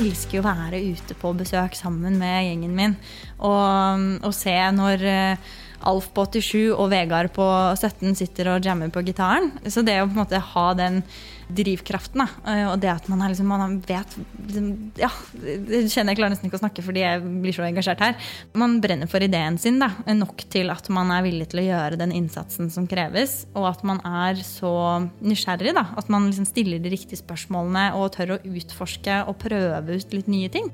elsker å være ute på besøk sammen med gjengen min. Og, og se når eh, Alf på 87 og Vegard på 17 sitter og jammer på gitaren. Så det å på en måte ha den drivkraften, eh, og det at man, er liksom, man vet Ja, det kjenner jeg klarer nesten ikke å snakke fordi jeg blir så engasjert her. Man brenner for ideen sin da, nok til at man er villig til å gjøre den innsatsen som kreves, og at man er så nysgjerrig. da, At man liksom stiller de riktige spørsmålene og tør å utforske og prøve ut litt nye ting.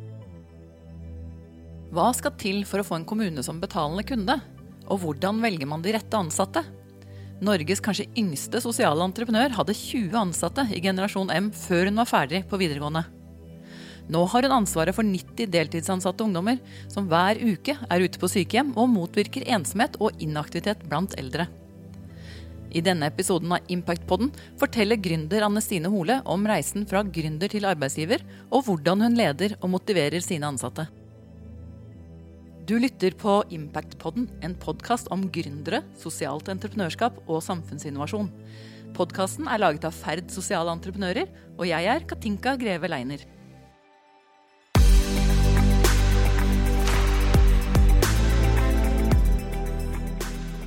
Hva skal til for å få en kommune som betalende kunde? Og hvordan velger man de rette ansatte? Norges kanskje yngste sosiale entreprenør hadde 20 ansatte i generasjon M før hun var ferdig på videregående. Nå har hun ansvaret for 90 deltidsansatte ungdommer som hver uke er ute på sykehjem og motvirker ensomhet og inaktivitet blant eldre. I denne episoden av Impactpodden forteller gründer Anne Stine Hole om reisen fra gründer til arbeidsgiver, og hvordan hun leder og motiverer sine ansatte. Du lytter på Impactpodden, en podkast om gründere, sosialt entreprenørskap og samfunnsinnovasjon. Podkasten er laget av Ferd sosiale entreprenører, og jeg er Katinka Greve Leiner.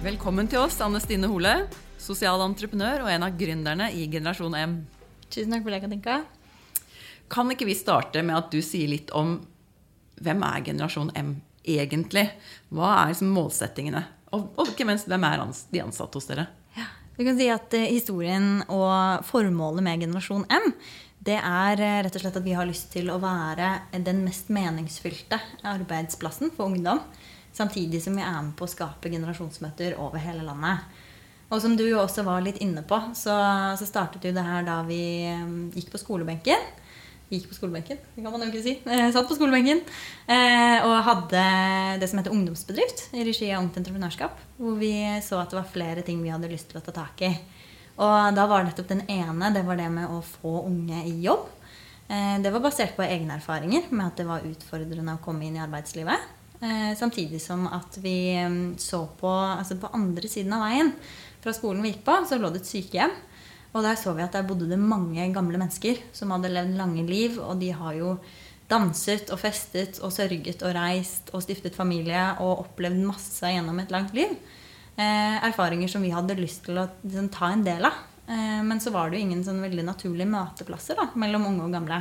Velkommen til oss, Anne Stine Hole, sosial entreprenør og en av gründerne i Generasjon M. Tusen takk for det, Katinka. Kan ikke vi starte med at du sier litt om hvem er Generasjon M egentlig? Hva er liksom målsettingene? Og, og ikke minst, hvem er de ansatte hos dere? Ja, vi kan si at uh, Historien og formålet med Generasjon M det er uh, rett og slett at vi har lyst til å være den mest meningsfylte arbeidsplassen for ungdom. Samtidig som vi er med på å skape generasjonsmøter over hele landet. Og som du jo også var litt inne på, så, så startet jo det her da vi um, gikk på skolebenken gikk på skolebenken, det kan man jo ikke si. Eh, satt på skolebenken. Eh, og hadde det som heter ungdomsbedrift i regi av Ungt Entreprenørskap. Hvor vi så at det var flere ting vi hadde lyst til å ta tak i. Og da var nettopp den ene det var det med å få unge i jobb. Eh, det var basert på egne erfaringer med at det var utfordrende å komme inn i arbeidslivet. Samtidig som at vi mm, så på altså på andre siden av veien fra skolen vi gikk på, så lå det et sykehjem. Og der så vi at der bodde det mange gamle mennesker som hadde levd lange liv. Og de har jo danset og festet og sørget og reist og stiftet familie og opplevd masse gjennom et langt liv. Eh, erfaringer som vi hadde lyst til å liksom, ta en del av. Eh, men så var det jo ingen sånn veldig naturlige møteplasser da, mellom unge og gamle.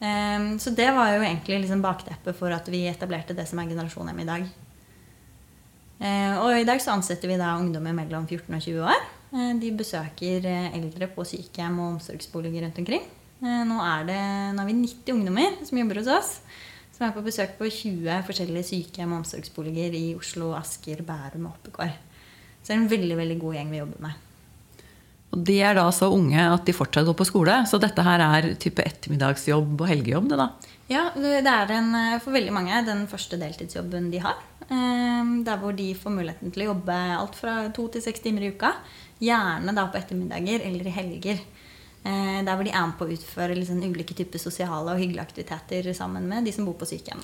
Eh, så det var jo egentlig liksom bakteppet for at vi etablerte det som er Generasjon M i dag. Eh, og i dag så ansetter vi da ungdommer mellom 14 og 20 år. Eh, de besøker eh, eldre på sykehjem og omsorgsboliger rundt omkring. Eh, nå er, det, nå er vi 90 ungdommer som jobber hos oss. Som er på besøk på 20 forskjellige sykehjem og omsorgsboliger i Oslo, Asker, Bærum og Oppegård. Så det er en veldig veldig god gjeng vi jobber med. Og De er da så unge at de fortsatt går på skole, så dette her er type ettermiddagsjobb og helgejobb? det da? Ja, det er en, for veldig mange den første deltidsjobben de har. Der hvor de får muligheten til å jobbe alt fra to til seks timer i uka. Gjerne da på ettermiddager eller i helger. Eh, der hvor de er med på å utføre liksom ulike typer sosiale og hyggelige aktiviteter sammen med de som bor på sykehjem.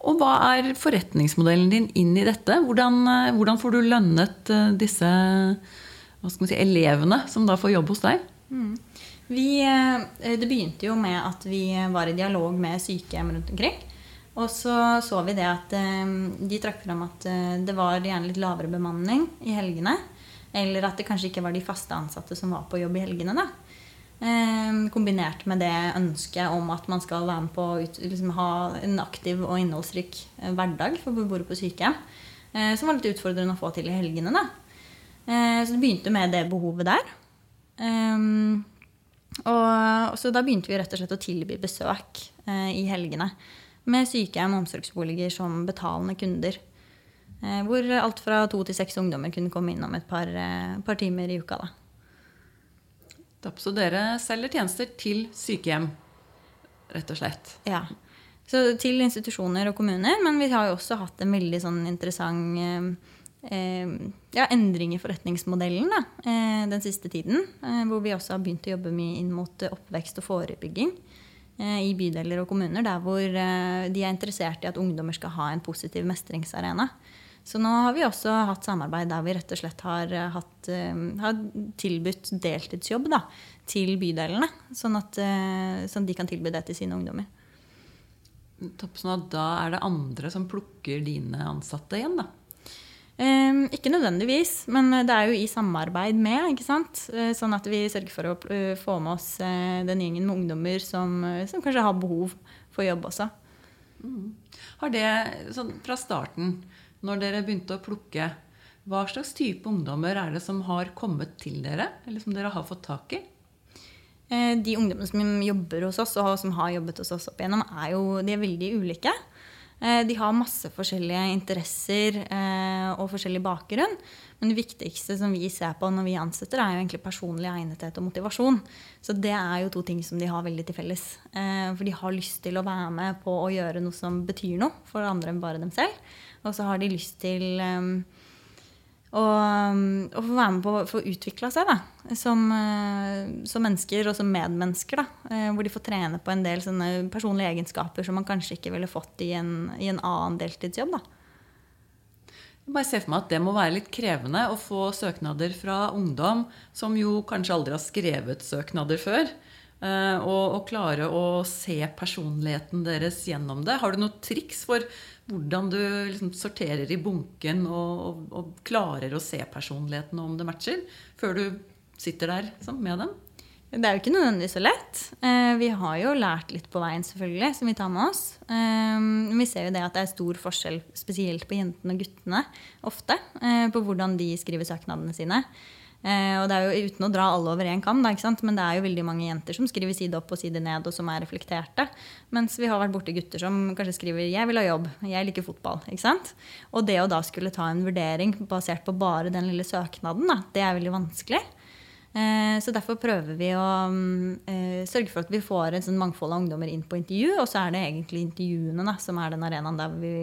Og hva er forretningsmodellen din inn i dette? Hvordan, eh, hvordan får du lønnet eh, disse si, elevene som da får jobb hos deg? Mm. Vi, det begynte jo med at vi var i dialog med sykehjem rundt omkring. Og så så vi det at de trakk fram at det var gjerne litt lavere bemanning i helgene. Eller at det kanskje ikke var de faste ansatte som var på jobb i helgene. da. Eh, kombinert med det ønsket om at man skal være med på å liksom, ha en aktiv og innholdsrik eh, hverdag for beboere på sykehjem. Eh, som var litt utfordrende å få til i helgene. da. Eh, så det begynte med det behovet der. Eh, og, så da begynte vi rett og slett å tilby besøk i helgene. Med sykehjem og omsorgsboliger som betalende kunder. Eh, hvor alt fra to til seks ungdommer kunne komme innom et par, eh, par timer i uka. Da. Så dere selger tjenester til sykehjem, rett og slett? Ja. Så til institusjoner og kommuner. Men vi har jo også hatt en veldig sånn interessant eh, ja, endring i forretningsmodellen da, eh, den siste tiden. Eh, hvor vi også har begynt å jobbe mye inn mot oppvekst og forebygging eh, i bydeler og kommuner. Der hvor de er interessert i at ungdommer skal ha en positiv mestringsarena. Så nå har vi også hatt samarbeid der vi rett og slett har, hatt, har tilbudt deltidsjobb da, til bydelene. Sånn at sånn de kan tilby det til sine ungdommer. Sånn at da er det andre som plukker dine ansatte igjen, da? Eh, ikke nødvendigvis, men det er jo i samarbeid med. ikke sant? Sånn at vi sørger for å få med oss den gjengen med ungdommer som, som kanskje har behov for jobb også. Mm. Har det, sånn Fra starten, når dere begynte å plukke, hva slags type ungdommer er det som har kommet til dere? Eller som dere har fått tak i? Eh, de ungdommene som jobber hos oss, og som har jobbet hos oss opp igjennom, er jo de er veldig ulike. Eh, de har masse forskjellige interesser eh, og forskjellig bakgrunn. Men det viktigste som vi ser på når vi ansetter, er jo egentlig personlig egnethet og motivasjon. Så det er jo to ting som de har veldig til felles. For de har lyst til å være med på å gjøre noe som betyr noe for andre enn bare dem selv. Og så har de lyst til å, å få være med på å utvikle seg da, som, eh, som, mennesker og som medmennesker. Da, eh, hvor de får trene på en del personlige egenskaper som man kanskje ikke ville fått i en, i en annen deltidsjobb. Da. Bare ser for meg at Det må være litt krevende å få søknader fra ungdom som jo kanskje aldri har skrevet søknader før. Eh, og, og klare å se personligheten deres gjennom det. Har du noen triks for hvordan du liksom sorterer i bunken og, og, og, klarer å se personligheten om det matcher, før du sitter der liksom, med dem? Det er jo ikke nødvendigvis så lett. Eh, vi har jo lært litt på veien, selvfølgelig, som vi tar med oss. Eh, vi ser jo det at det er stor forskjell, spesielt på jentene og guttene, ofte, på hvordan de skriver søknadene sine. Eh, og det er jo uten å dra alle over én kam, men det er jo veldig mange jenter som skriver side opp og side ned, og som er reflekterte. Mens vi har vært borti gutter som kanskje skriver 'jeg vil ha jobb', 'jeg liker fotball'. ikke sant? Og det å da skulle ta en vurdering basert på bare den lille søknaden, da, det er veldig vanskelig. Eh, så derfor prøver vi å eh, sørge for at vi får et sånn mangfold av ungdommer inn på intervju. Og så er det egentlig intervjuene da, som er den arenaen vi,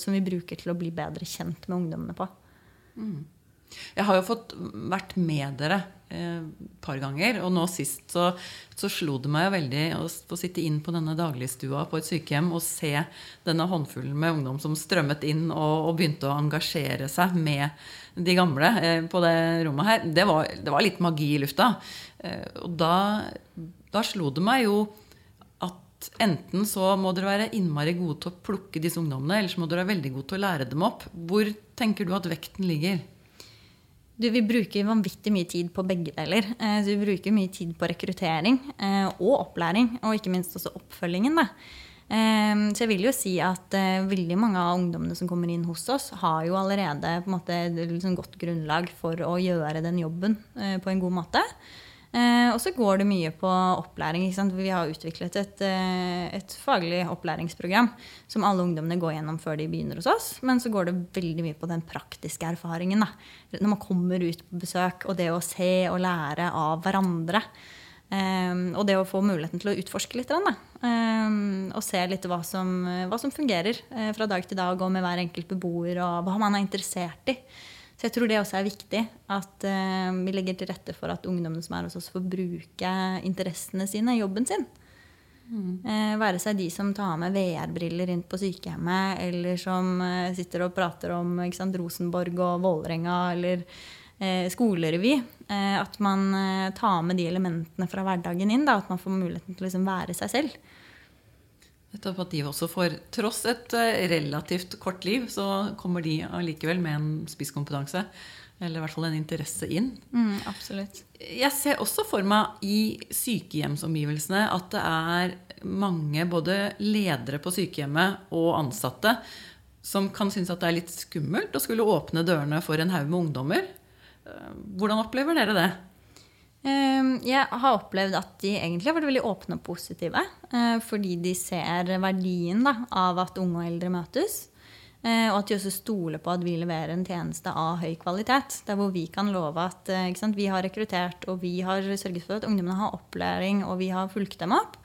som vi bruker til å bli bedre kjent med ungdommene på. Mm. Jeg har jo fått vært med dere par ganger. Og nå sist så, så, slo det meg veldig å få sitte inn på denne dagligstua på et sykehjem og se denne håndfullen med ungdom som strømmet inn og, og begynte å engasjere seg med de gamle eh, på det rommet her. Det var, det var litt magi i lufta. Eh, og da, da slo det meg jo at enten så må dere være innmari gode til å plukke disse ungdommene, eller så må dere være veldig gode til å lære dem opp. Hvor tenker du at vekten ligger? Du, vi bruker vanvittig mye tid på begge deler. Eh, så vi bruker mye tid på rekruttering eh, og opplæring, og ikke minst også oppfølgingen. Da. Eh, så jeg vil jo si at veldig mange av ungdommene som kommer inn hos oss, har jo allerede på en måte, et liksom godt grunnlag for å gjøre den jobben på en god måte. Eh, og så går det mye på opplæring. Vi har utviklet et, eh, et, faglig opplæringsprogram som alle ungdommene går gjennom før de begynner hos oss. Men så går det veldig mye på den praktiske erfaringen. Da. Når man kommer ut på besøk, og det å se og lære av hverandre. Um, og det å få muligheten til å utforske litt. Da. og se litt hva som, hva som fungerer fra dag til dag, og med hver enkelt beboer, og hva man er interessert i. Så jeg tror det også er viktig at uh, vi legger til rette for at ungdommene som er hos oss, får bruke interessene sine, jobben sin. Mm. Uh, være seg de som tar med VR-briller inn på sykehjemmet, eller som uh, sitter og prater om sant, Rosenborg og Vålerenga, eller skolerevy. at man tar med de elementene fra hverdagen inn. Da, at man får muligheten til å liksom være seg selv. Nettopp at de også får Tross et eh, relativt kort liv, så kommer de allikevel med en spisskompetanse. Eller i hvert fall en interesse inn. Mm, absolutt. Jeg ser også for meg i sykehjemsomgivelsene at det er mange både ledere på sykehjemmet og ansatte som kan synes at det er litt skummelt å skulle åpne dørene for en haug med ungdommer. Eh, hvordan opplever dere det? Ehm, jeg har opplevd at de egentlig har vært veldig åpne og positive. Eh, fordi de ser verdien da, av at unge og eldre møtes. Eh, og at de også stoler på at vi leverer en tjeneste av høy kvalitet. Der hvor vi kan love at eh, sant, vi har rekruttert og vi har sørget for at ungdommene har opplæring, og vi har fulgt dem opp.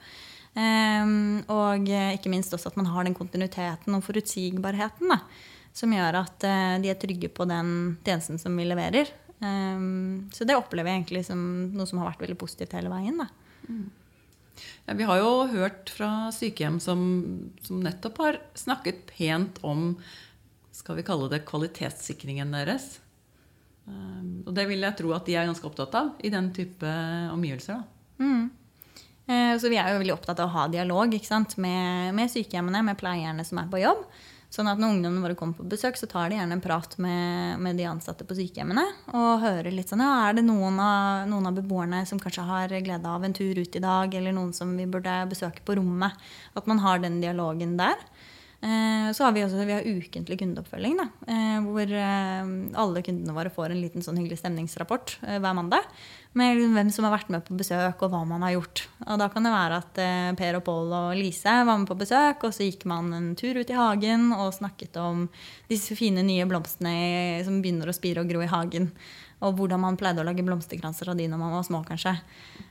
Ehm, og ikke minst også at man har den kontinuiteten og forutsigbarheten da, som gjør at de er trygge på den tjenesten som vi leverer. Um, så det opplever jeg egentlig som noe som har vært veldig positivt hele veien. Mm. Ja, vi har jo hørt fra sykehjem som, som, nettopp har snakket pent om skal vi kalle det kvalitetssikringen deres. Um, og det vil jeg tro at de er ganske opptatt av i den type omgivelser. Mm. Eh, så vi er jo veldig opptatt av å ha dialog med, med, sykehjemmene, med pleierne som er på jobb. Sånn at når ungdommene våre kommer på besøk, så tar de gjerne en prat med, med de ansatte på sykehjemmene. Og hører litt sånn ja, Er det noen av, noen av, beboerne som kanskje har glede av en tur ut i dag? Eller noen som vi burde besøke på rommet? At man har den dialogen der. Eh, så har vi også vi har ukentlig kundeoppfølging. Da, eh, hvor eh, alle kundene våre får en liten sånn hyggelig stemningsrapport hver mandag. Med liksom hvem som har vært med på besøk, og hva man har gjort. Og da kan det være at Per og Pål og Lise var med på besøk, og så gikk man en tur ut i hagen og snakket om disse fine nye blomstene som begynner å spire og gro i hagen. Og hvordan man pleide å lage blomsterkranser av de når man var små, kanskje.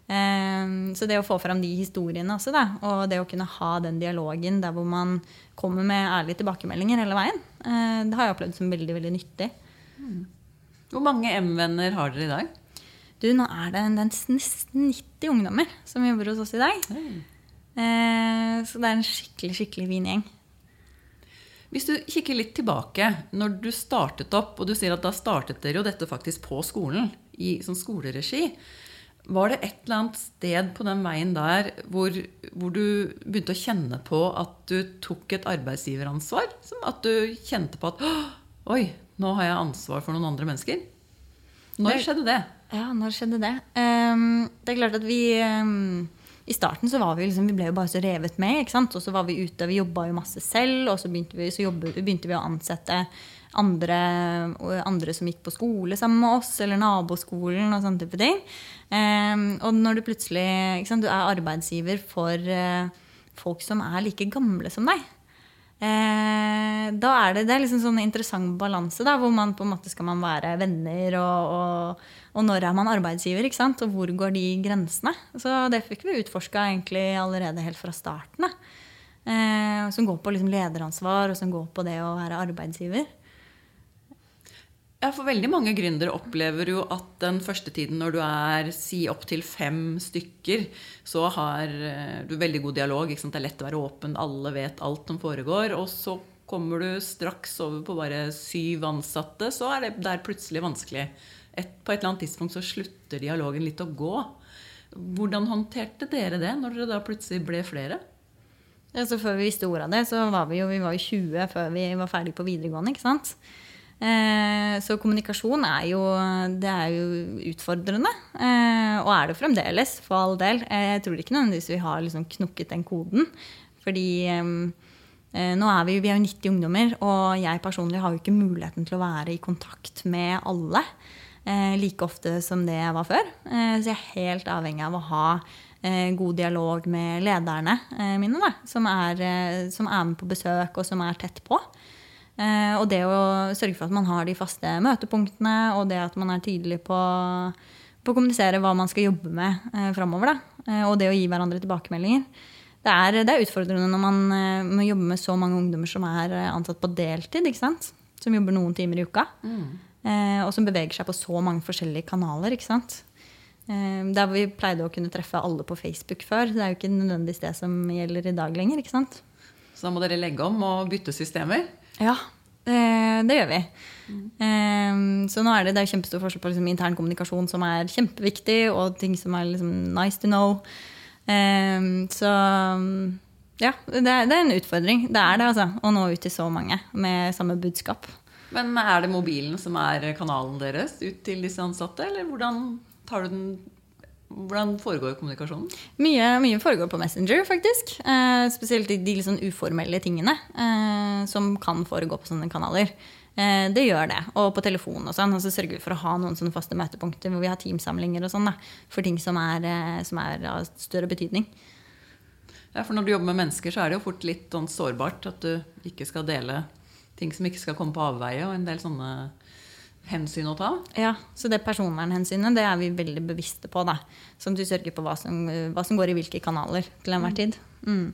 Ehm, så det å få fram de historiene også, da, og det å kunne ha den dialogen der hvor man kommer med ærlige tilbakemeldinger hele veien, eh, det har jeg opplevd som veldig, veldig nyttig. Mm. Hvor mange M-venner har dere i dag? Du, nå er det, nesten 90 ungdommer som jobber hos oss i dag. Mm. Så det er en skikkelig, skikkelig fin gjeng. Hvis du kikker litt tilbake, når du startet opp, og du sier at da startet dere jo dette faktisk på skolen, i sånn skoleregi. Var det et eller annet sted på den veien der hvor, hvor, du begynte å kjenne på at du tok et arbeidsgiveransvar? Som at du kjente på at Oi, nå har jeg ansvar for noen andre mennesker. Når skjedde det? Ja, når skjedde det? Um, det er klart at vi um i starten så var vi liksom, vi ble jo bare så revet med. ikke sant? Og så var vi ute, vi jobba jo masse selv. Og så begynte vi, så jobbet, begynte vi å ansette andre, andre, som gikk på skole sammen med oss, eller naboskolen og sånne type ting. Um, og når du plutselig ikke sant, du er arbeidsgiver for uh, folk som er like gamle som deg, uh, da er det, det er liksom sånn interessant balanse hvor man på en måte skal man være venner og, og og når er man arbeidsgiver, ikke sant? og hvor går de grensene? Så det fikk vi utforska allerede helt fra starten. Eh, som går på liksom lederansvar, og som går på det å være arbeidsgiver. Ja, for veldig mange gründere opplever jo at den første tiden når du er si opptil fem stykker, så har eh, du veldig god dialog. Det er lett å være åpen, alle vet alt som foregår. Og så kommer du straks over på bare syv ansatte, så er det der plutselig vanskelig et, på et eller annet tidspunkt så slutter dialogen litt å gå. Hvordan håndterte dere det når dere da plutselig ble flere? Ja, så før vi visste ordet av det, så var vi jo vi var 20 før vi var ferdig på videregående. ikke sant? Eh, så kommunikasjon er jo, det er jo utfordrende. Eh, og er det fremdeles, for all del. Eh, jeg tror ikke nødvendigvis vi har liksom knukket den koden. Fordi nå er vi, vi er jo 90 ungdommer, og jeg personlig har jo ikke muligheten til å være i kontakt med alle like ofte som det jeg var før. Så jeg er helt avhengig av å ha god dialog med lederne mine, da, som, er, som, er, med på besøk, og som er tett på. Eh, og det å sørge for at man har de faste møtepunktene, og det at man er tydelig på, på å kommunisere hva man skal jobbe med eh, framover. og det å gi hverandre tilbakemeldinger. Det er, det er, utfordrende når man må jobbe med så mange ungdommer som er ansatt på deltid. ikke sant? Som jobber noen timer i uka. Mm. Eh, og som beveger seg på så mange forskjellige kanaler. ikke sant? Eh, der vi pleide å kunne treffe alle på Facebook før. Det er jo ikke nødvendigvis det som gjelder i dag lenger. ikke sant? Så da må dere legge om og bytte systemer? Ja, det, det gjør vi. Mm. Um, så nå er det, det er kjempestor forskjell på liksom, intern kommunikasjon, som er kjempeviktig, og ting som er liksom, nice to know. Um, så ja, det, det, er en utfordring. Det er det, altså. Å nå ut til så mange med samme budskap. Men er det mobilen som er kanalen deres ut til disse ansatte, eller hvordan, tar du den, hvordan foregår kommunikasjonen? Mye, mye, foregår på Messenger, faktisk. Eh, spesielt de, de liksom uformelle tingene eh, som kan foregå på sånne kanaler. Eh, det gjør det. Og på telefon og sånn. Og så sørger vi for å ha noen sånne faste møtepunkter hvor vi har teamsamlinger og sånn, da, for ting som er, eh, som er av større betydning. Ja, for når du jobber med mennesker, så er det jo fort litt sånn sårbart at du ikke skal dele ting som ikke skal komme på avveie, og en del sånne hensyn å ta. Ja, så det personvernhensynet det er vi veldig bevisste på. da. Som du sørger på hva som, hva som går i hvilke kanaler til enhver mm. tid. Mm.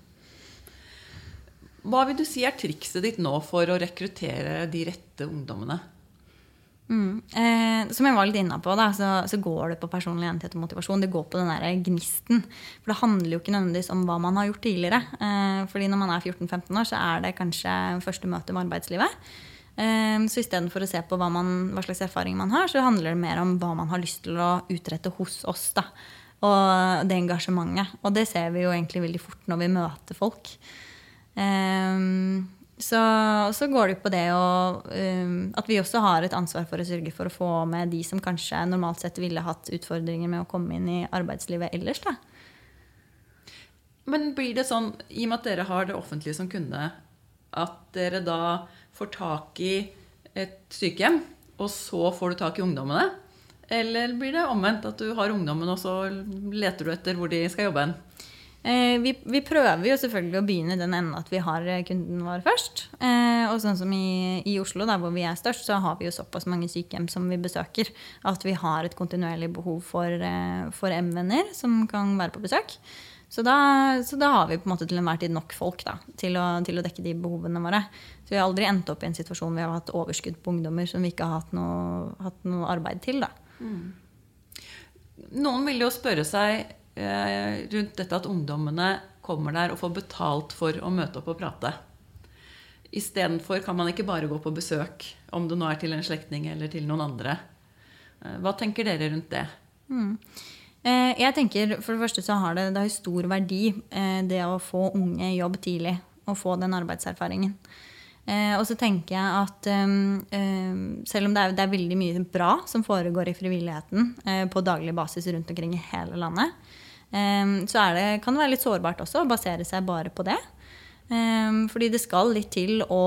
Hva vil du si er trikset ditt nå for å rekruttere de rette ungdommene? Mm. Eh, som jeg var litt inne på, da, så, så, går det på personlig enighet og motivasjon. Det går på den der gnisten. For det handler jo ikke nødvendigvis om hva man har gjort tidligere. Eh, fordi når man er 14-15 år, så er det kanskje første møte med arbeidslivet. Um, så istedenfor å se på hva, man, hva, slags erfaring man har, så handler det mer om hva man har lyst til å utrette hos oss. da. Og det engasjementet. Og det ser vi jo egentlig veldig fort når vi møter folk. Um, så, så, går det jo på det å, um, at vi også har et ansvar for å sørge for å få med de som kanskje normalt sett ville hatt utfordringer med å komme inn i arbeidslivet ellers. da. Men blir det sånn, i og med at dere har det offentlige som kunde, at dere da får tak i et sykehjem, og så får du tak i ungdommene? Eller blir det omvendt, at du har ungdommen, og så leter du etter hvor de skal jobbe hen? Eh, vi, vi, prøver jo selvfølgelig å begynne i den enden at vi har kunden vår først. Eh, og sånn som i, i, Oslo, der hvor vi er størst, så har vi jo såpass mange sykehjem som vi besøker, at vi har et kontinuerlig behov for, eh, for M-venner som kan være på besøk. Så da, så da, har vi på en måte til enhver tid nok folk da, til, å, til, å, dekke de behovene våre. Så vi har aldri endt opp i en situasjon hvor vi har hatt overskudd på ungdommer som vi ikke har hatt noe, hatt noe arbeid til. Mm. Noen vil jo spørre seg eh, rundt dette at ungdommene kommer der og får betalt for å møte opp og prate. Istedenfor kan man ikke bare gå på besøk, om det nå er til en slektning eller til noen andre. Eh, hva tenker dere rundt det? Mm. Eh, jeg tenker For det første så har det, det har stor verdi eh, det å få unge jobb tidlig. Og få den arbeidserfaringen. Eh, og så tenker jeg at selv om det er, det er, veldig mye bra som foregår i frivilligheten på daglig basis rundt omkring i hele landet, så det, kan det være litt sårbart også å basere seg bare på det. fordi det skal litt til å,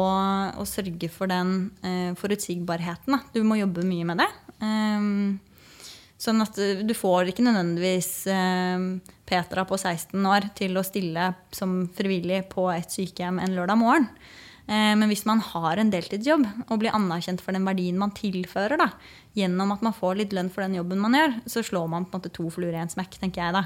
å sørge for den forutsigbarheten. Du må jobbe mye med det. Sånn at eh, du får ikke nødvendigvis eh, Petra på 16 år til å stille som frivillig på et sykehjem en lørdag morgen. Eh, men hvis man har en deltidsjobb og blir anerkjent for den verdien man tilfører, da, gjennom at man får litt lønn for den jobben man gjør, så slår man på en måte to fluer i en smekk, tenker jeg da.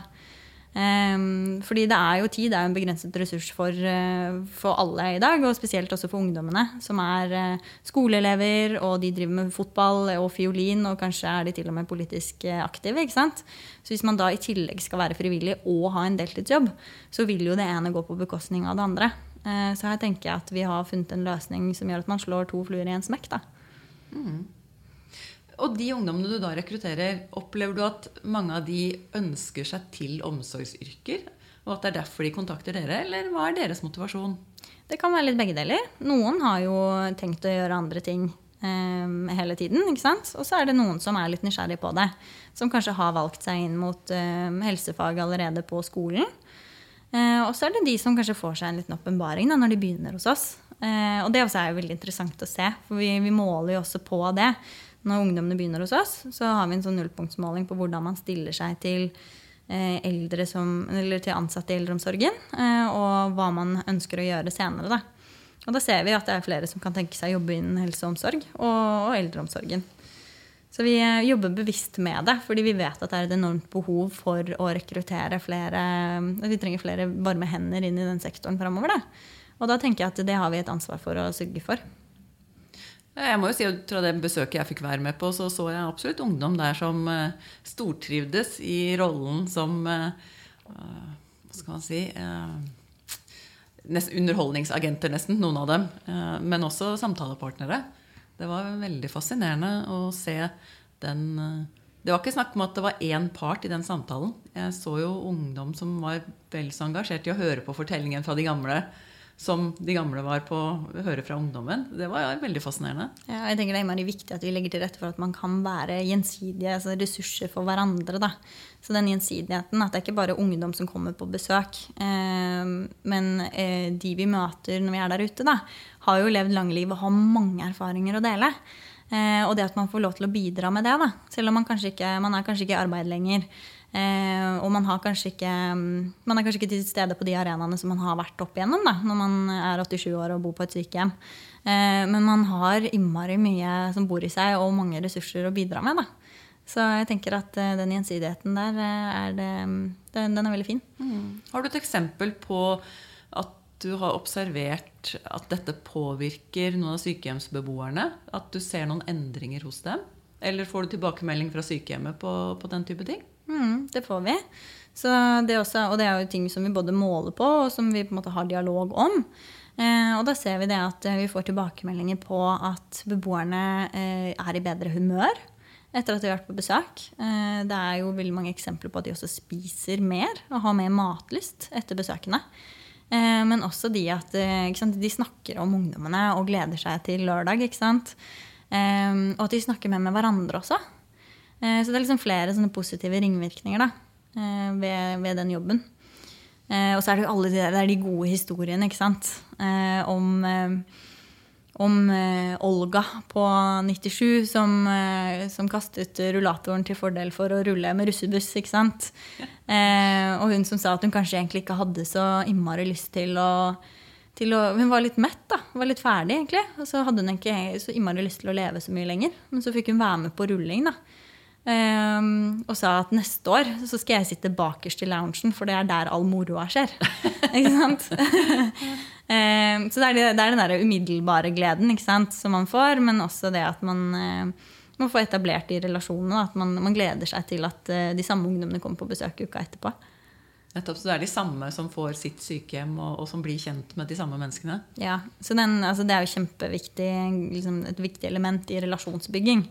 Um, fordi det er jo tid, det er jo en begrenset ressurs for, uh, for, alle i dag. Og spesielt også for ungdommene, som er uh, skoleelever, og de driver med fotball og fiolin, og kanskje er de til og med politisk aktive. ikke sant? Så hvis man da i tillegg skal være frivillig og ha en deltidsjobb, så vil jo det ene gå på bekostning av det andre. Så her tenker jeg at vi har funnet en løsning som gjør at man slår to fluer i en smekk. da. Mm. Og de ungdommene du da rekrutterer, opplever du at mange av de ønsker seg til omsorgsyrker? Og at det er derfor de kontakter dere, eller hva er deres motivasjon? Det kan være litt begge deler. Noen har jo tenkt å gjøre andre ting eh, hele tiden. ikke sant? Og så er det noen som er litt nysgjerrig på det. Som kanskje har valgt seg inn mot eh, helsefag allerede på skolen. Eh, og så er det de som kanskje får seg en liten åpenbaring når de begynner hos oss. Eh, og det også er jo veldig interessant å se, for vi, vi måler jo også på det når ungdommene begynner hos oss, så har vi en sånn nullpunktsmåling på hvordan man stiller seg til, eh, som, til ansatte i eldreomsorgen, og hva man ønsker å gjøre senere. Da. Og da ser vi at det er flere som kan tenke seg å jobbe innen helse og omsorg og, og eldreomsorgen. Så vi eh, jobber bevisst med det, fordi vi vet at det er et enormt behov for å rekruttere flere Vi trenger flere varme hender inn i den sektoren framover. Og da tenker jeg at det har vi et ansvar for å sørge for. Jeg må jo si at Fra det besøket jeg fikk være med på, så så jeg absolutt ungdom der som uh, stortrivdes i rollen som Hva skal man si Underholdningsagenter, nesten, noen av dem. men også samtalepartnere. Det var veldig fascinerende å se den Det var ikke snakk om at det var én part i den samtalen. Jeg så jo ungdom som var vel så engasjert i å høre på fortellingen fra de gamle som de gamle var på å høre fra ungdommen. Det var veldig fascinerende. Ja, jeg tenker Det er viktig at vi legger til rette for at man kan være gjensidige altså ressurser for hverandre. Da. Så den gjensidigheten, at det er ikke bare ungdom som kommer på besøk, eh, men eh, de vi møter når vi er der ute, da, har jo levd lange liv og har mange erfaringer å dele. Eh, og det at man får lov til å bidra med det, da, selv om man, kanskje ikke, man er kanskje ikke i arbeid lenger, Eh, og man, ikke, man, er kanskje ikke til stede på de arenaene som man har vært opp igjennom da, når man er 87 år og bor på et sykehjem. Eh, men man har innmari mye som bor i seg, og mange ressurser å bidra med. Da. Så jeg tenker at eh, den gjensidigheten der er det, den, den, er veldig fin. Mm. Har du et eksempel på at du har observert at dette påvirker noen av sykehjemsbeboerne? At du ser noen endringer hos dem? Eller får du tilbakemelding fra sykehjemmet på, på den type ting? Mm, det får vi. Det også, og det er jo ting som vi både måler på, og som vi på en måte har dialog om. Eh, og da ser vi det at eh, vi får tilbakemeldinger på at beboerne eh, er i bedre humør etter at de har vært på besøk. Eh, det er jo veldig mange eksempler på at de også spiser mer og har mer matlyst etter besøkene. Eh, men også de at eh, sant, de snakker om ungdommene og gleder seg til lørdag. og at de snakker mer med hverandre også. Så det er liksom flere sånne positive ringvirkninger da, ved, ved den jobben. Eh, og så er det jo alle de, der, det de gode historiene ikke sant? Eh, om, eh, om eh, Olga på 97 som, eh, som, kastet rullatoren til fordel for å rulle med russebuss. ikke sant? Eh, og hun som sa at hun kanskje egentlig ikke hadde så innmari lyst til å, til å Hun var litt mett, da. Var litt ferdig, egentlig. Og så hadde hun ikke så innmari lyst til å leve så mye lenger. Men så fikk hun være med på rulling, da. Um, og sa at neste år så skal jeg sitte bakerst i loungen, for det er der all moroa skjer. ikke sant? um, så det er, det, det er den der umiddelbare gleden sant, som man får, men også det at man, uh, man får etablert de relasjonene. At man, man, gleder seg til at uh, de samme ungdommene kommer på besøk uka etterpå. Nettopp, Så det er de samme som får sitt sykehjem, og, og som blir kjent med de samme menneskene? Ja, så den, altså det er jo kjempeviktig, liksom et viktig element i relasjonsbygging.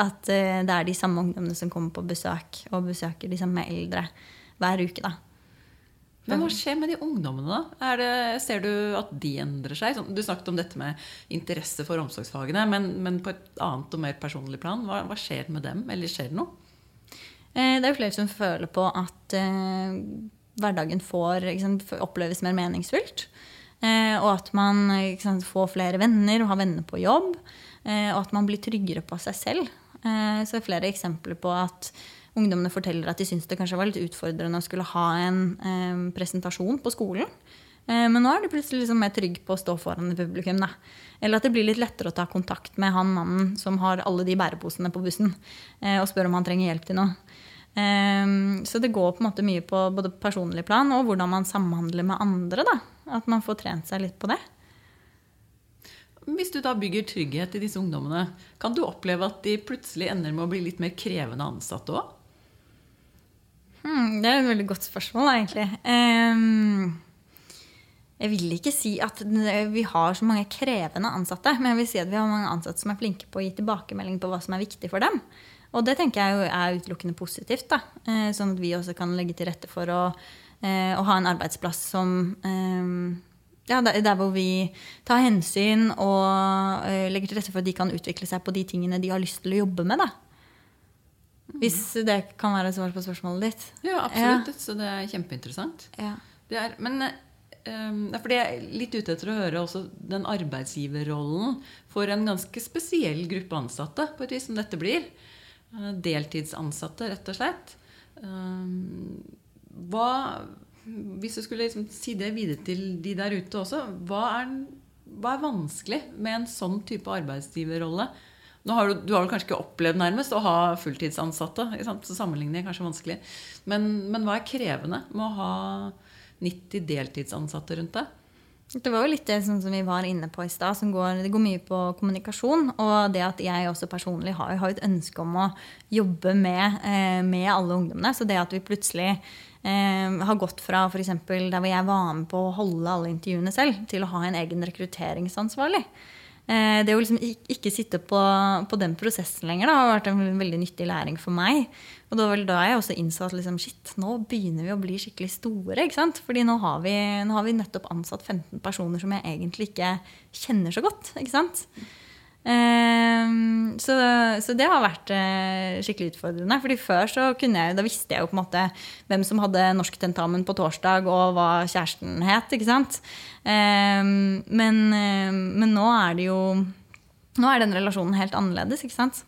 At uh, det er de samme ungdommene som kommer på besøk, og besøker de samme eldre hver uke. da. Men hva skjer med de ungdommene, da? Det, ser du at de endrer seg? Du snakket om dette med interesse for omsorgsfagene, men, men på et annet og mer personlig plan. Hva, hva skjer med dem? Eller skjer det noe? Eh, det er jo flere som føler på at uh, hverdagen får, sant, oppleves mer meningsfylt. Eh, og at man sant, får flere venner og har venner på jobb. Eh, og at man blir tryggere på seg selv. Eh, så det er flere eksempler på at ungdommene forteller at de syns det kanskje var litt utfordrende å skulle ha en eh, presentasjon på skolen. Eh, men nå er de plutselig liksom mer trygge på å stå foran et publikum. Da. Eller at det blir litt lettere å ta kontakt med han mannen som har alle de bæreposene på bussen, eh, og spørre om han trenger hjelp til noe. Um, så det går på en måte mye på både personlig plan og hvordan man samhandler med andre. Da. At man får trent seg litt på det. Hvis du da bygger trygghet i disse ungdommene, kan du oppleve at de plutselig ender med å bli litt mer krevende ansatte òg? Hmm, det er et veldig godt spørsmål, egentlig. Um, jeg vil ikke si at vi har så mange krevende ansatte, men jeg vil si at vi har mange ansatte som er flinke på å gi tilbakemelding på hva som er viktig for dem. Og det tenker jeg er utelukkende positivt. Da. Eh, sånn at vi også kan legge til rette for å, eh, å ha en arbeidsplass som eh, ja, Der hvor vi tar hensyn og legger til rette for at de kan utvikle seg på de tingene de har lyst til å jobbe med. Da. Hvis det kan være svar på spørsmålet ditt. Ja, absolutt. Ja. Så det er kjempeinteressant. Ja. Det er, men um, for jeg er litt ute etter å høre også den arbeidsgiverrollen for en ganske spesiell gruppe ansatte, på et vis som dette blir. Eh, deltidsansatte, rett og slett. Eh, hva, hvis du skulle liksom si det videre til de der ute også, hva er, hva er vanskelig med en sånn type arbeidsgiverrolle? Nå har du, du har kanskje ikke opplevd nærmest å ha fulltidsansatte, så sammenligning er kanskje vanskelig. Men, men hva er krevende med å ha 90 deltidsansatte rundt deg? Det var jo litt det som vi var inne på i stad. Det går mye på kommunikasjon. Og det at jeg også personlig har, har et ønske om å jobbe med, eh, med, alle ungdommene. Så det at vi plutselig eh, har gått fra f.eks. der hvor jeg var med på å holde alle intervjuene selv, til å ha en egen rekrutteringsansvarlig. Eh, det å liksom ikke sitte på, på den prosessen lenger da, har vært en veldig nyttig læring for meg. Og det var vel da jeg også innså at liksom, shit, nå begynner vi å bli skikkelig store. ikke sant? Fordi nå har, vi, nå har vi nettopp ansatt 15 personer som jeg egentlig ikke kjenner så godt. ikke sant? Um, så, så, det har vært uh, skikkelig utfordrende. fordi før så kunne jeg, da visste jeg jo på en måte hvem som hadde norsktentamen på torsdag, og hva kjæresten het. ikke sant? Um, men, uh, men, nå er det jo Nå er den relasjonen helt annerledes. ikke sant?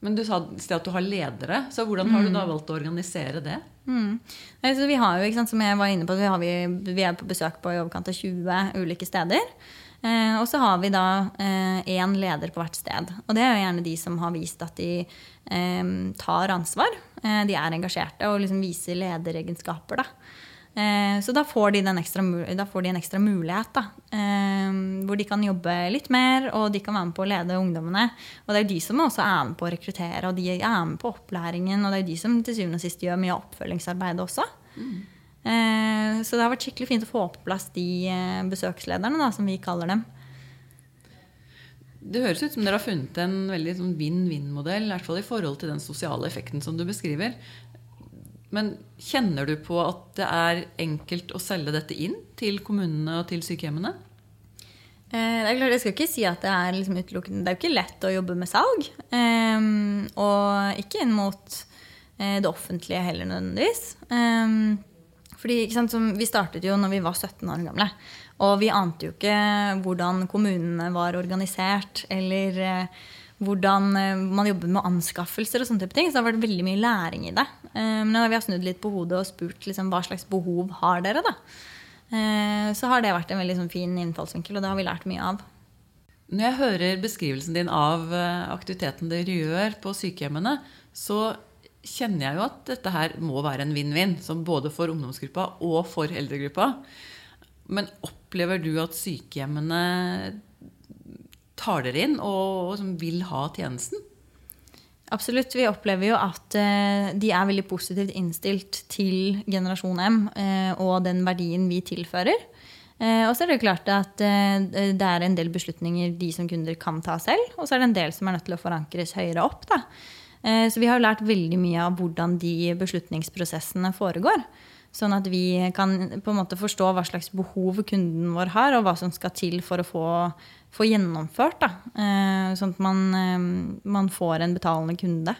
Men du sa at du har ledere, så hvordan har du da mm. valgt å organisere det? Mm. Altså, vi har jo, sant, som jeg var inne på, vi, vi, vi, er på besøk på i overkant av 20 ulike steder. Eh, og så har vi da én eh, leder på hvert sted. Og det er jo gjerne de som har vist at de eh, tar ansvar. Eh, de er engasjerte og liksom viser lederegenskaper. da. Eh, så da får, de ekstra, da får, de en ekstra mulighet. Da, eh, hvor de kan jobbe litt mer, og de kan være med på å lede ungdommene. Og det er jo de som også er med på å rekruttere, og de er med på opplæringen. Og det er jo de som til syvende og sist gjør mye av oppfølgingsarbeidet også. Mm. Så det har vært skikkelig fint å få på plass de besøkslederne, da, som vi kaller dem. Det høres ut som dere har funnet en veldig sånn vinn-vinn-modell, i hvert fall i forhold til den sosiale effekten som du beskriver. Men kjenner du på at det er enkelt å selge dette inn til kommunene og til sykehjemmene? Eh, det er klart, Jeg skal ikke si at det er liksom utelukkende Det er jo ikke lett å jobbe med salg. Um, og ikke inn mot uh, det offentlige heller nødvendigvis. Um, fordi sant, Vi startet jo når vi var 17 år gamle. Og vi ante jo ikke hvordan kommunene var organisert, eller eh, hvordan eh, man jobber med anskaffelser og sånne type ting. Så det har vært veldig mye læring i det. Eh, men vi har snudd litt på hodet og spurt liksom, hva slags behov har dere, da, eh, så har det vært en veldig sånn, fin innfallsvinkel, og det har vi lært mye av. Når jeg hører beskrivelsen din av aktiviteten dere gjør på sykehjemmene, så kjenner jeg jo at dette her må være en vinn-vinn, både for ungdomsgruppa og for eldregruppa. Men opplever du at sykehjemmene tar dere inn og, og vil ha tjenesten? Absolutt. Vi opplever jo at uh, de er veldig positivt innstilt til generasjon M uh, og den verdien vi tilfører. Uh, og så er det klart at det er en del beslutninger de som kunder kan ta selv. Og så er det en del som er nødt til å forankres høyere opp. Da. så vi har lært veldig mye av hvordan de beslutningsprosessene foregår. Sånn at vi kan på en måte forstå hva slags behov kunden vår har, og hva som skal til for å få, få gjennomført. Da. Eh, sånn at man, eh, man, får en betalende kunde.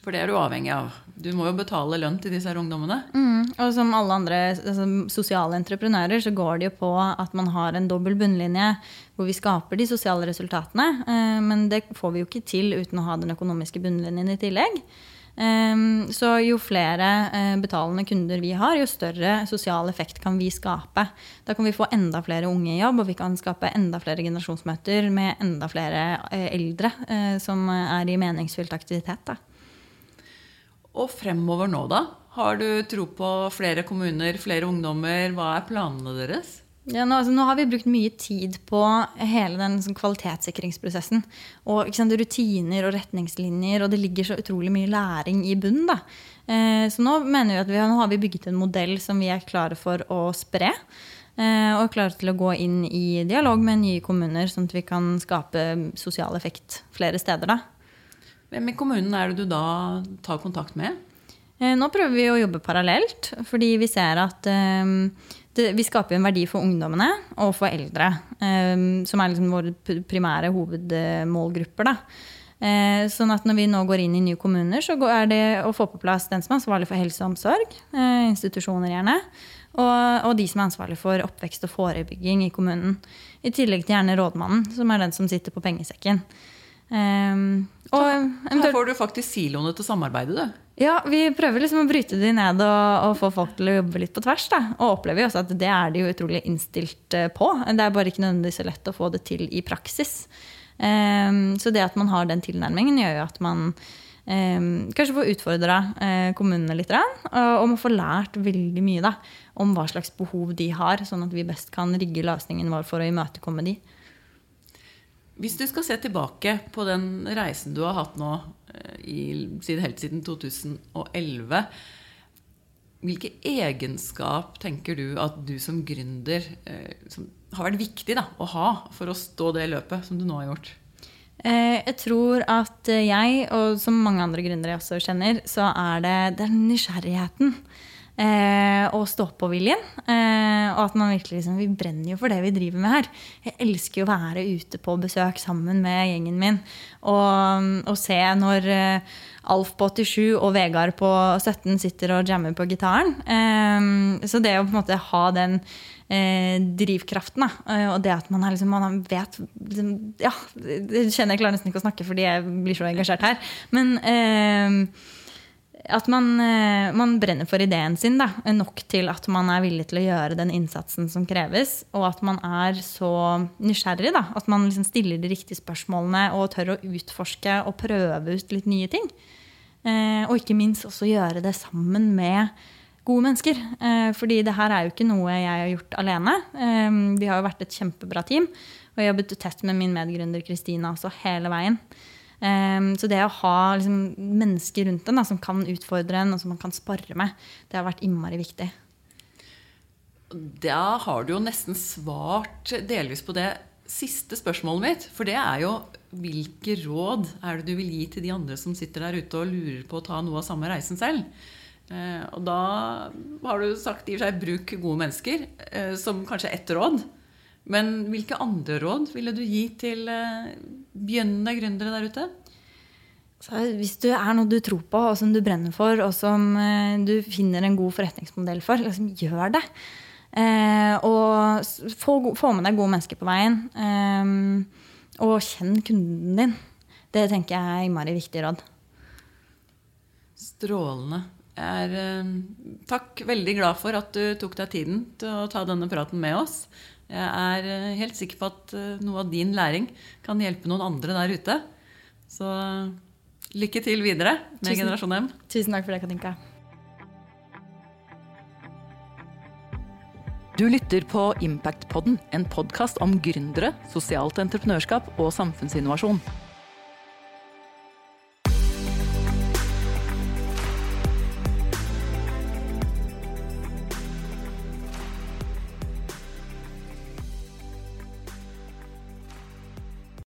For det er du avhengig av. Du må jo betale lønn til disse her ungdommene. Mm, og som alle andre altså, sosiale entreprenører så går det jo på at man har en dobbel bunnlinje hvor vi skaper de sosiale resultatene. Eh, men det får vi jo ikke til uten å ha den økonomiske bunnlinjen i tillegg. Ehm, så jo flere eh, betalende kunder vi har, jo større sosial effekt kan vi skape. Da kan vi få enda flere unge i jobb, og vi kan skape enda flere generasjonsmøter med enda flere eh, eldre eh, som er i meningsfylt aktivitet. Da. Og fremover nå, da? Har du tro på flere kommuner, flere ungdommer? Hva er planene deres? Ja, nå, altså, nå, har vi brukt mye tid på hele den sånn, kvalitetssikringsprosessen. Og sant, rutiner og retningslinjer, og det ligger så utrolig mye læring i bunnen. Eh, så nå mener vi at vi, nå har vi bygget en modell som vi er klare for å spre. Eh, og er klare til å gå inn i dialog med nye kommuner, sånn at vi kan skape sosial effekt flere steder. Da. Hvem i kommunen er det du da tar kontakt med? Eh, nå prøver vi å jobbe parallelt, fordi vi ser at eh, det, vi skaper en verdi for ungdommene og for eldre, eh, som er liksom våre primære hovedmålgrupper. Da. Eh, sånn at når vi nå går inn i nye kommuner, så er det å få på plass den som er ansvarlig for helse og omsorg, eh, institusjoner gjerne, og, og, de som er ansvarlig for oppvekst og forebygging i kommunen. I tillegg til gjerne rådmannen, som er den som sitter på pengesekken. Um, og, her får du faktisk siloene til å samarbeide, du. Ja, vi prøver liksom å bryte de ned og, og, få folk til å jobbe litt på tvers. Da. Og opplever jo også at det er de jo utrolig innstilt eh, på. Det er bare ikke nødvendigvis så lett å få det til i praksis. Um, så det at man har den tilnærmingen, gjør jo at man um, kanskje får utfordra uh, kommunene litt. Og, og man får lært veldig mye da, om hva slags behov de har, sånn at vi best kan rigge løsningen vår for å imøtekomme de. Hvis du skal se tilbake på den reisen du har hatt nå eh, i, helt siden 2011 Hvilke egenskap tenker du at du som gründer eh, som har vært viktig da, å ha for å stå det løpet som du nå har gjort? Eh, jeg tror at jeg, og som mange andre gründere jeg også kjenner, så er det den nysgjerrigheten eh, og stå-på-viljen. Eh, og at man virkelig liksom, Vi brenner jo for det vi driver med her. Jeg elsker jo å være ute på besøk sammen med gjengen min og, og se når eh, Alf på 87 og Vegard på 17 sitter og jammer på gitaren. Eh, så det å på en måte ha den eh, drivkraften. Da. Eh, og det at man, liksom, man vet liksom, Ja, det kjenner jeg klarer nesten ikke å snakke fordi jeg blir så engasjert her. Men eh, at man, eh, man, brenner for ideen sin da, nok til at man er villig til å gjøre den innsatsen som kreves. Og at man er så nysgjerrig. Da, at man liksom stiller de riktige spørsmålene og tør å utforske og prøve ut litt nye ting. Eh, og ikke minst også gjøre det sammen med gode mennesker. Eh, fordi det her er jo ikke noe jeg har gjort alene. Eh, vi har jo vært et kjempebra team. Og jeg har jobbet tett med min medgründer Kristina også hele veien. Um, så det å ha liksom, mennesker rundt en som kan utfordre en, og som man kan spare med, det har vært innmari viktig. Da har du jo nesten svart delvis på det siste spørsmålet mitt. For det er jo hvilke råd er det du vil gi til de andre som sitter der ute og lurer på å ta noe av samme reisen selv? Eh, og da har du sagt i og for seg bruk gode mennesker eh, som kanskje ett råd. Men hvilke andre råd ville du gi til eh, begynnende gründere der ute? Så hvis du er noe du tror på, og som du brenner for, og som du finner en god forretningsmodell for, liksom gjør det. og få, få, med deg gode mennesker på veien. og kjenn kunden din. Det tenker jeg er innmari viktig råd. Strålende er eh, takk, veldig glad for at du tok deg tiden til å ta denne praten med oss. Jeg er eh, helt sikker på at eh, noe av din læring kan hjelpe noen andre der ute. Så lykke til videre med Tusen, Generasjon M. Tusen takk for det, Katinka. Du lytter på Impact-podden, en podkast om gründere, sosialt entreprenørskap og samfunnsinnovasjon.